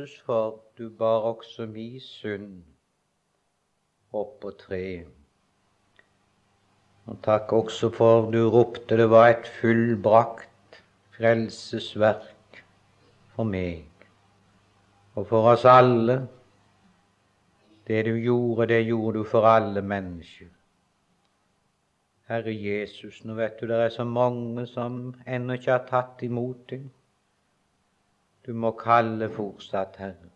Jesus, for du bar også mi synd opp på treet. Og takk også for du ropte det var et fullbrakt frelsesverk for meg og for oss alle. Det du gjorde, det gjorde du for alle mennesker. Herre Jesus, nå vet du det er så mange som ennå ikke har tatt imot deg. Du må kalle fortsatt, Herre.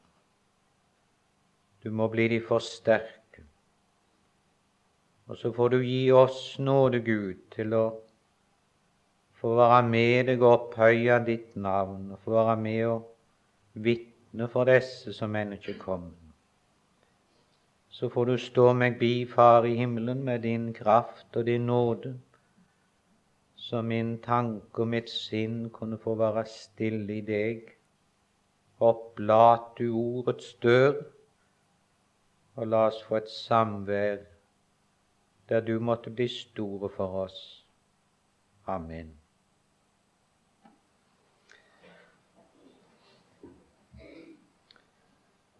Du må bli de for sterke. Og så får du gi oss nåde, Gud, til å få være med deg og opphøye ditt navn, og få være med og vitne for disse som ennå ikke kommer. Så får du stå meg bi, Far i himmelen, med din kraft og din nåde, så min tanke og mitt sinn kunne få være stille i deg Opplat du ordets dør, og la oss få et samvær der du måtte bli store for oss. Amen.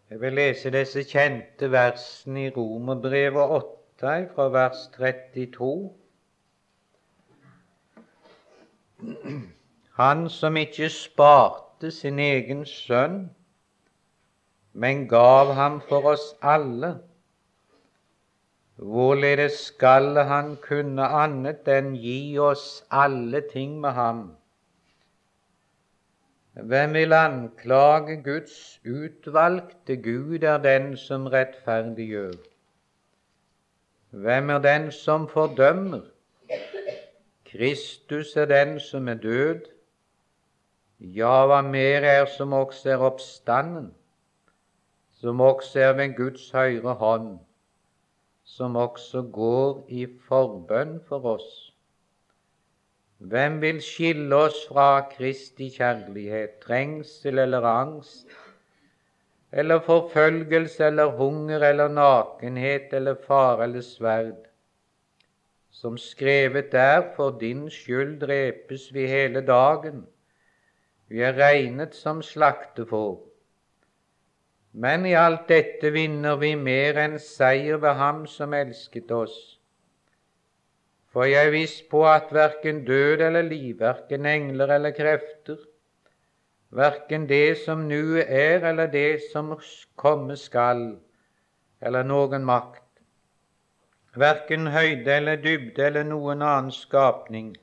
Jeg vil lese disse kjente versene i Romerbrevet 8, fra vers 32. Han som ikke sparte forlatte sin egen sønn, men gav ham for oss alle. Hvorledes skal han kunne annet enn gi oss alle ting med ham? Hvem vil anklage Guds utvalgte? Gud er den som rettferdiggjør. Hvem er den som fordømmer? Kristus er den som er død, ja, hva mer er som også er oppstanden, som også er ved Guds høyre hånd, som også går i forbønn for oss. Hvem vil skille oss fra Kristi kjærlighet, trengsel eller angst, eller forfølgelse eller hunger eller nakenhet eller fare eller sverd? Som skrevet er, for din skyld drepes vi hele dagen vi er regnet som slaktefår. Men i alt dette vinner vi mer enn seier ved Ham som elsket oss. For jeg er viss på at verken død eller liv, verken engler eller krefter, verken det som nu er eller det som komme skal, eller noen makt, verken høyde eller dybde eller noen annen skapning,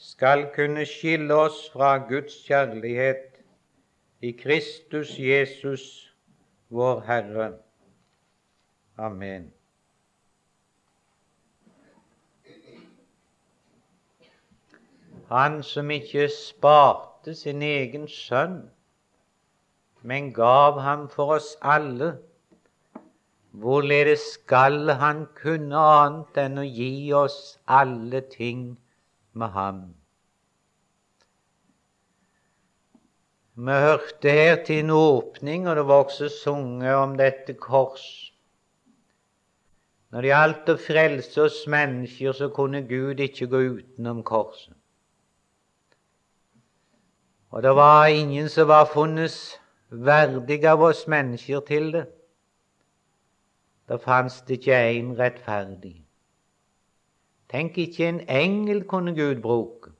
skal kunne skille oss fra Guds kjærlighet i Kristus Jesus, vår Herre. Amen. Han som ikke sparte sin egen sønn, men gav ham for oss alle, hvorledes skal han kunne annet enn å gi oss alle ting med ham. Vi hørte her til en åpning, og det var også sunget om dette kors. Når det gjaldt å frelse oss mennesker, så kunne Gud ikke gå utenom korset. Og det var ingen som var funnet verdig av oss mennesker til det. Da fantes det ikke én rettferdig. Tenk, ikke en engel kunne Gud bruke.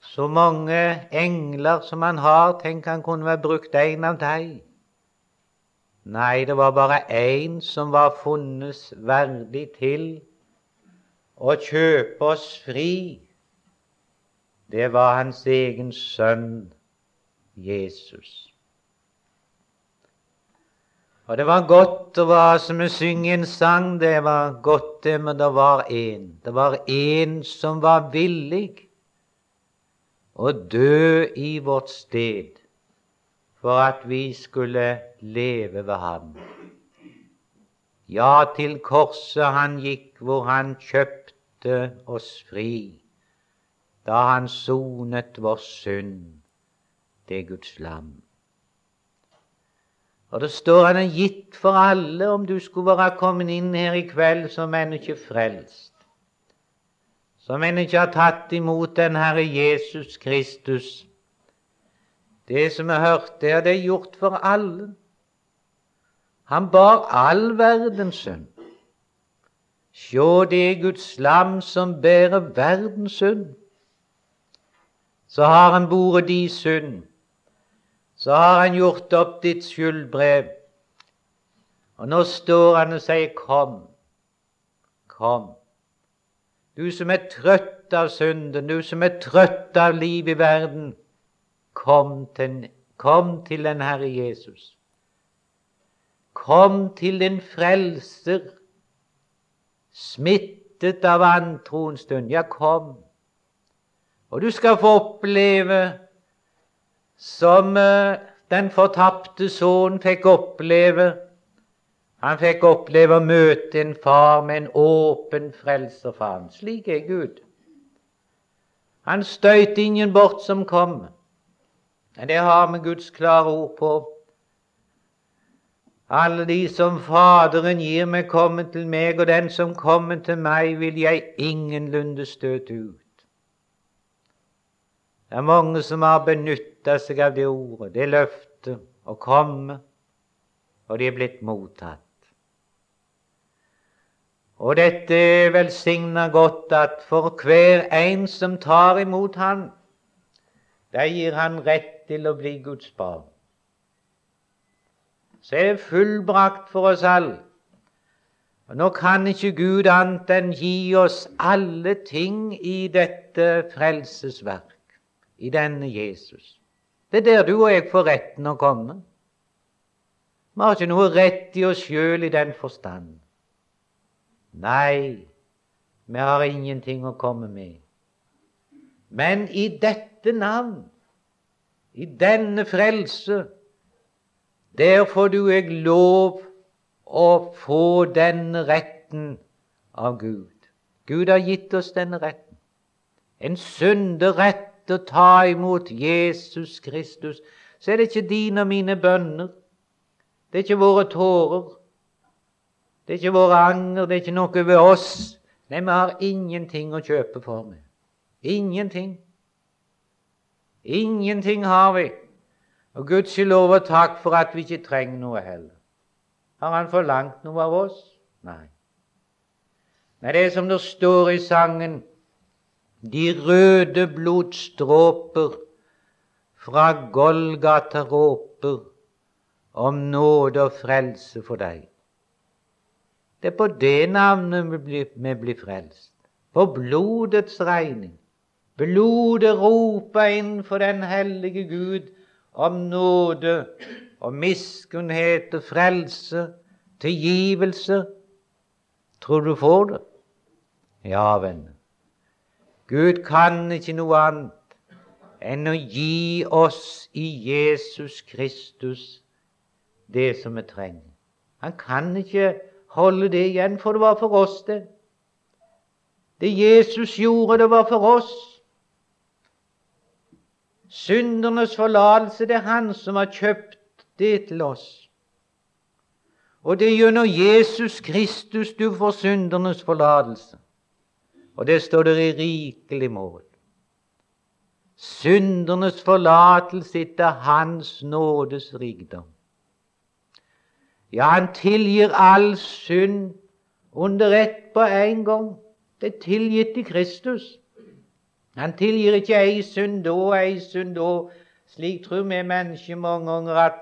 Så mange engler som han har, tenk han kunne vært brukt en av dem. Nei, det var bare én som var funnet verdig til å kjøpe oss fri. Det var hans egen sønn Jesus. Og det var godt, å være som å synge en sang, det var godt, det, men det var én. Det var én som var villig å dø i vårt sted for at vi skulle leve ved ham. Ja, til korset han gikk, hvor han kjøpte oss fri, da han sonet vår synd, det Guds lam. Og det står han er gitt for alle, om du skulle være kommet inn her i kveld som ennå ikke frelst, som ennå ikke har tatt imot den Herre Jesus Kristus. Det som vi hørte her, det er gjort for alle. Han bar all verdens synd. Sjå, det er Guds lam som bærer verdens synd. Så har han boret de synd. Så har han gjort opp ditt skyldbrev. Og nå står han og sier, Kom, kom. Du som er trøtt av synden, du som er trøtt av liv i verden, kom til, kom til den Herre Jesus. Kom til din frelser, smittet av antroens stund. Ja, kom. Og du skal få oppleve som uh, den fortapte sønnen fikk oppleve han fikk oppleve å møte en far med en åpen frelser. Slik er Gud. Han støyte ingen bort som kom. Det har vi Guds klare ord på. Alle de som Faderen gir meg, kommer til meg, og den som kommer til meg, vil jeg ingenlunde støte ut. Det er mange som har benytta seg av det ordet, det løftet, å komme, og de er blitt mottatt. Og dette velsigner godt at for hver en som tar imot Han, der gir Han rett til å bli Guds barn. Så er det fullbrakt for oss alle. Og Nå kan ikke Gud annet enn gi oss alle ting i dette frelsesverk, i denne Jesus. Det er der du og jeg får retten å komme. Vi har ikke noe rett i oss sjøl i den forstand. Nei, vi har ingenting å komme med. Men i dette navn, i denne frelse, der får du jeg lov å få denne retten av Gud. Gud har gitt oss denne retten. En synderett å ta imot Jesus Kristus. Så er det ikke dine og mine bønner. Det er ikke våre tårer. Det er ikke våre anger, det er ikke noe ved oss. Nei, vi har ingenting å kjøpe for Meg. Ingenting. Ingenting har vi. Og gudskjelov og takk for at vi ikke trenger noe heller. Har Han forlangt noe av oss? Nei. Nei, det er som det står i sangen De røde blodstråper fra Golgata råper om nåde og frelse for deg. Det er på det navnet vi blir, vi blir frelst. På blodets regning. Blodet roper inn for den hellige Gud om nåde og miskunnhet og frelse, tilgivelse. Tror du får det? Ja, venn. Gud kan ikke noe annet enn å gi oss i Jesus Kristus det som vi trenger. Han kan ikke holde det igjen, for det var for oss, det. Det Jesus gjorde, det var for oss. Syndernes forlatelse, det er Han som har kjøpt det til oss. Og det er gjennom Jesus Kristus du får syndernes forlatelse. Og det står der i rikelig mål. Syndernes forlatelse etter Hans nådes rikdom. Ja, han tilgir all synd under ett på en gang. Det er tilgitt i Kristus. Han tilgir ikke ei synd da, ei synd da. Slik tror vi mennesker mange ganger at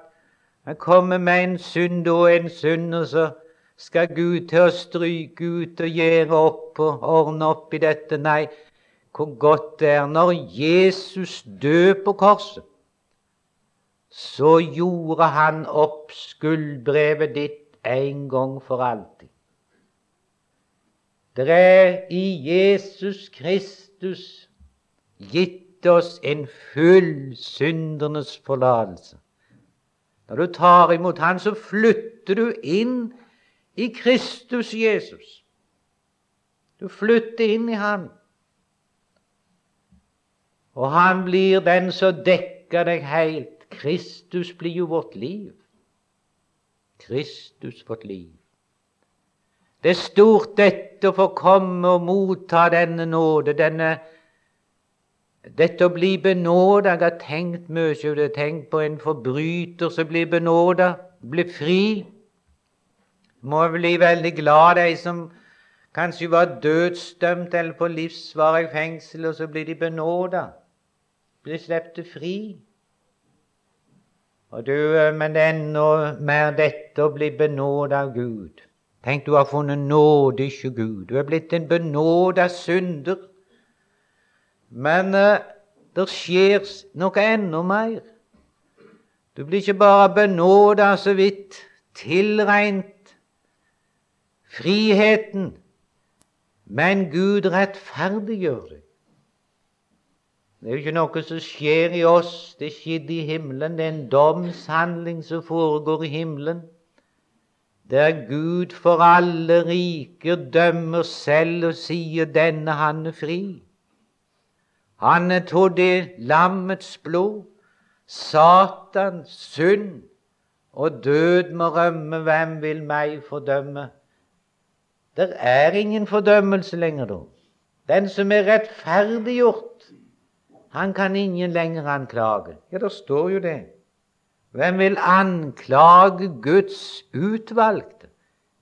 han kommer med en synd da, en synd, og så skal Gud til å stryke ut og gjøre opp og ordne opp i dette. Nei, hvor godt det er når Jesus dør på korset så gjorde han opp skuldbrevet ditt en gang for alltid. Det er i Jesus Kristus gitt oss en full syndernes forlatelse. Når du tar imot Han, så flytter du inn i Kristus Jesus. Du flytter inn i Han. Og Han blir den som dekker deg helt Kristus blir jo vårt liv. Kristus vårt liv. Det er stort dette å få komme og motta denne nåde, denne Dette å bli benåda Jeg har tenkt mye på det. Tenk på en forbryter som blir benåda, blir fri. Må bli veldig glad, de som kanskje var dødsdømt eller på livsvarig fengsel, og så blir de benåda. Blir sluppet fri. Og du, Men det er enda mer dette å bli benåda av Gud. Tenk, du har funnet nåde ikke Gud. Du er blitt en benåda synder. Men uh, det skjer noe enda mer. Du blir ikke bare benåda så vidt tilregnet friheten, men Gud rettferdiggjør deg. Det er jo ikke noe som skjer i oss. Det skjedde i himmelen. Det er en domshandling som foregår i himmelen, der Gud for alle riker dømmer selv og sier 'denne han er fri'. Han er tatt det lammets blod. Satans synd og død må rømme. Hvem vil meg fordømme? Det er ingen fordømmelse lenger da. Den som er rettferdiggjort han kan ingen lenger anklage. Ja, det står jo det. Hvem vil anklage Guds utvalgte?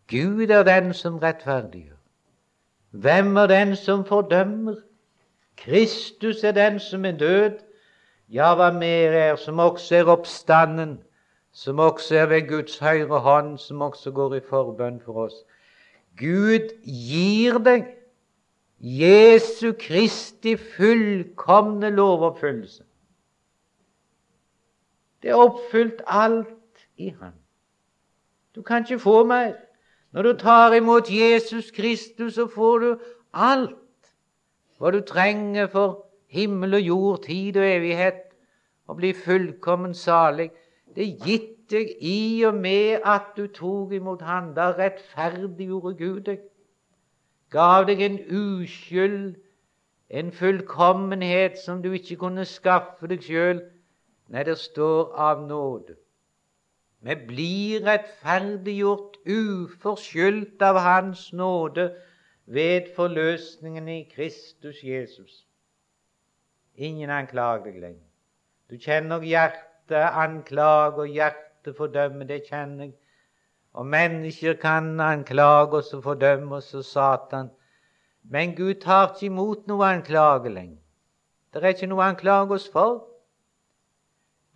Gud er den som rettferdiggjør. Hvem er den som fordømmer? Kristus er den som er død. Ja, hva mer er, som også er oppstanden, som også er ved Guds høyre hånd, som også går i forbønn for oss. Gud gir deg Jesu Kristi fullkomne lovoppfyllelse. Det er oppfylt alt i Han. Du kan ikke få mer. Når du tar imot Jesus Kristus, så får du alt hva du trenger for himmel og jord, tid og evighet, å bli fullkommen salig. Det er gitt deg i og med at du tok imot Han. Da rettferdiggjorde Gud deg gav deg en uskyld, en fullkommenhet som du ikke kunne skaffe deg sjøl. Nei, det står av nåde. Vi blir rettferdiggjort uforskyldt av Hans nåde ved forløsningen i Kristus Jesus. Ingen anklager deg lenger. Du kjenner hjertet og hjertet fordømme. Det kjenner jeg. Og mennesker kan anklage oss og fordømme oss og Satan. Men Gud tar ikke imot noe anklage lenger. Det er ikke noe å anklage oss for.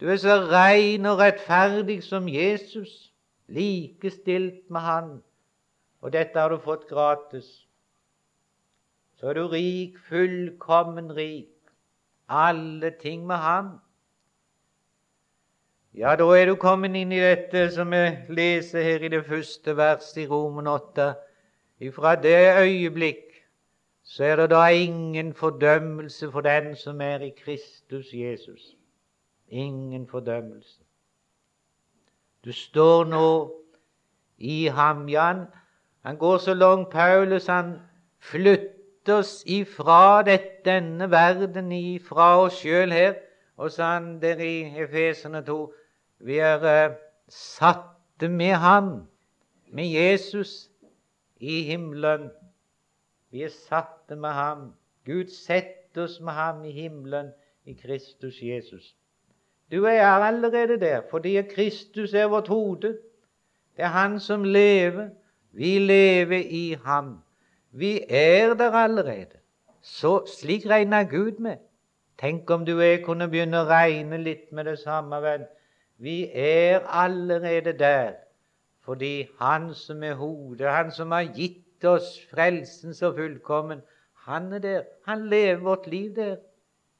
Du er så rein og rettferdig som Jesus, likestilt med Han. Og dette har du fått gratis. Så er du rik, fullkommen rik. Alle ting med Han. Ja, da er du kommet inn i dette som vi leser her i det første verset i Roman 8. Ifra det øyeblikk så er det da ingen fordømmelse for den som er i Kristus Jesus. Ingen fordømmelse. Du står nå i ham, Jan. Han går så langt, Paulus. Han flytter oss ifra denne verden, ifra oss sjøl her. Og så han der i Efesene 2 vi er uh, satte med Han, med Jesus, i himmelen. Vi er satte med Ham. Gud setter oss med Ham i himmelen i Kristus Jesus. Du er allerede der fordi Kristus er vårt hode. Det er Han som lever. Vi lever i Ham. Vi er der allerede. Så Slik regner Gud med. Tenk om du og jeg kunne begynne å regne litt med det samme. venn. Vi er allerede der fordi Han som er hodet, Han som har gitt oss frelsen så fullkommen, han er der. Han lever vårt liv der.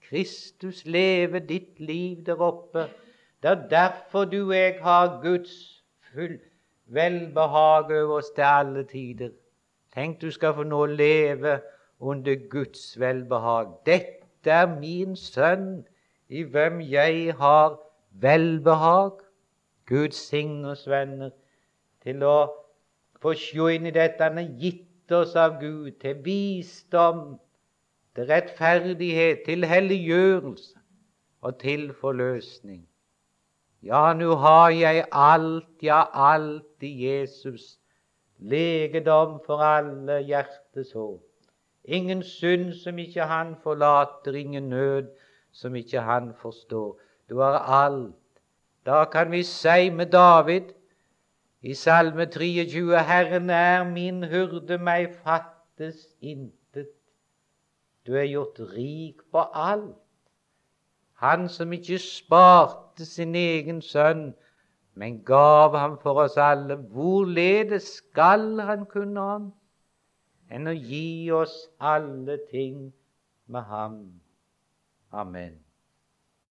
Kristus lever ditt liv der oppe. Det er derfor du og jeg har Guds full velbehag over oss til alle tider. Tenk du skal få nå leve under Guds velbehag. Dette er min sønn, i hvem jeg har velbehag. Gud signe oss, venner, til å få se inn i dette Han har gitt oss av Gud til visdom, til rettferdighet, til helliggjørelse og til forløsning. Ja, nå har jeg alt, ja, alt i Jesus. Legedom for alle hjertes håp. ingen synd som ikke han forlater, ingen nød som ikke han forstår. Du har alt. Da kan vi si med David i Salme 23.: Herren er min hurde, meg fattes intet. Du er gjort rik på alt. Han som ikke sparte sin egen sønn, men gav ham for oss alle. Hvorledes skal han kunne annet enn å gi oss alle ting med ham? Amen.